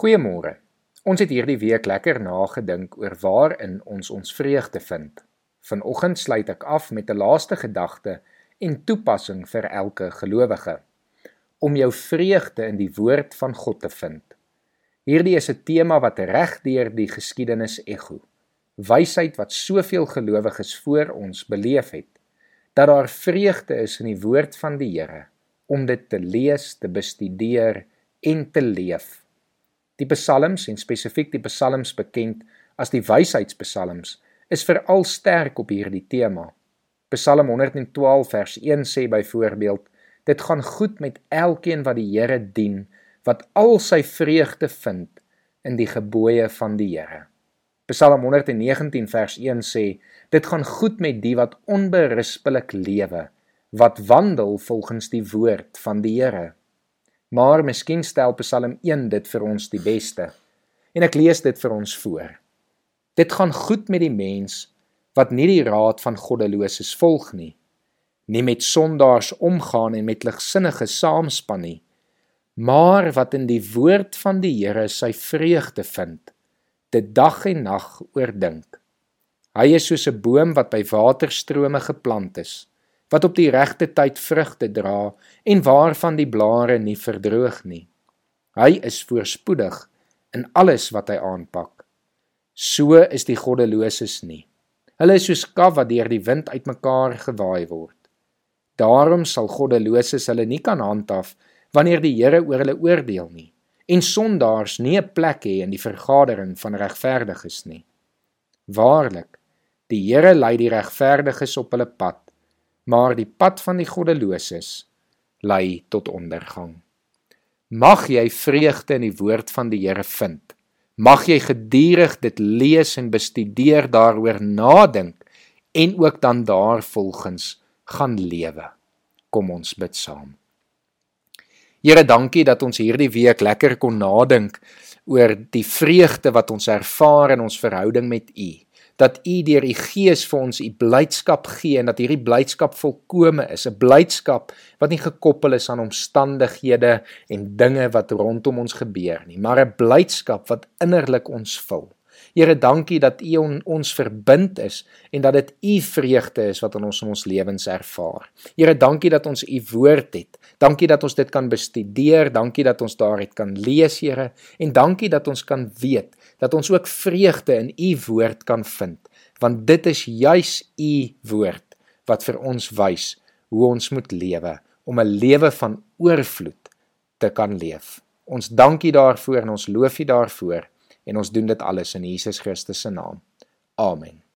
Goeiemôre. Ons het hierdie week lekker nagedink oor waarin ons ons vreugde vind. Vanoggend sluit ek af met 'n laaste gedagte en toepassing vir elke gelowige om jou vreugde in die woord van God te vind. Hierdie is 'n tema wat reg deur die geskiedenis ekho. Wysheid wat soveel gelowiges voor ons beleef het, dat daar vreugde is in die woord van die Here om dit te lees, te bestudeer en te leef. Die psalms en spesifiek die psalms bekend as die wysheidspsalms is veral sterk op hierdie tema. Psalm 112 vers 1 sê byvoorbeeld: Dit gaan goed met elkeen wat die Here dien, wat al sy vreugde vind in die gebooie van die Here. Psalm 119 vers 1 sê: Dit gaan goed met die wat onberispelik lewe, wat wandel volgens die woord van die Here. Maar miskien stel Psalm 1 dit vir ons die beste. En ek lees dit vir ons voor. Dit gaan goed met die mens wat nie die raad van goddeloses volg nie, nie met sondaars omgaan en met ligsinnige saamspan nie, maar wat in die woord van die Here sy vreugde vind dit dag en nag oordink. Hy is soos 'n boom wat by waterstrome geplant is, wat op die regte tyd vrugte dra en waarvan die blare nie verdroog nie. Hy is voorspoedig in alles wat hy aanpak. So is die goddeloses nie. Hulle is soos kaf wat deur die wind uitmekaar gewaai word. Daarom sal goddeloses hulle nie kan handhaaf wanneer die Here oor hulle oordeel nie en sondaars nie 'n plek hê in die vergadering van regverdiges nie. Waarlik, die Here lei die regverdiges op hulle pad, maar die pad van die goddeloses lei tot ondergang. Mag jy vreugde in die woord van die Here vind. Mag jy gedurig dit lees en bestudeer daaroor nadink en ook dan daarvolgens gaan lewe. Kom ons bid saam. Here, dankie dat ons hierdie week lekker kon nadink oor die vreugde wat ons ervaar in ons verhouding met U. Dat U deur U Gees vir ons U blydskap gee en dat hierdie blydskap volkome is, 'n blydskap wat nie gekoppel is aan omstandighede en dinge wat rondom ons gebeur nie, maar 'n blydskap wat innerlik ons vul. Here, dankie dat U on, ons verbind is en dat dit U vreugde is wat in ons in ons lewens ervaar. Here, dankie dat ons U woord het. Dankie dat ons dit kan bestudeer, dankie dat ons daaruit kan lees, Here, en dankie dat ons kan weet dat ons ook vreugde in U woord kan vind, want dit is juis U woord wat vir ons wys hoe ons moet lewe om 'n lewe van oorvloed te kan leef. Ons dankie daarvoor en ons loof U daarvoor en ons doen dit alles in Jesus Christus se naam. Amen.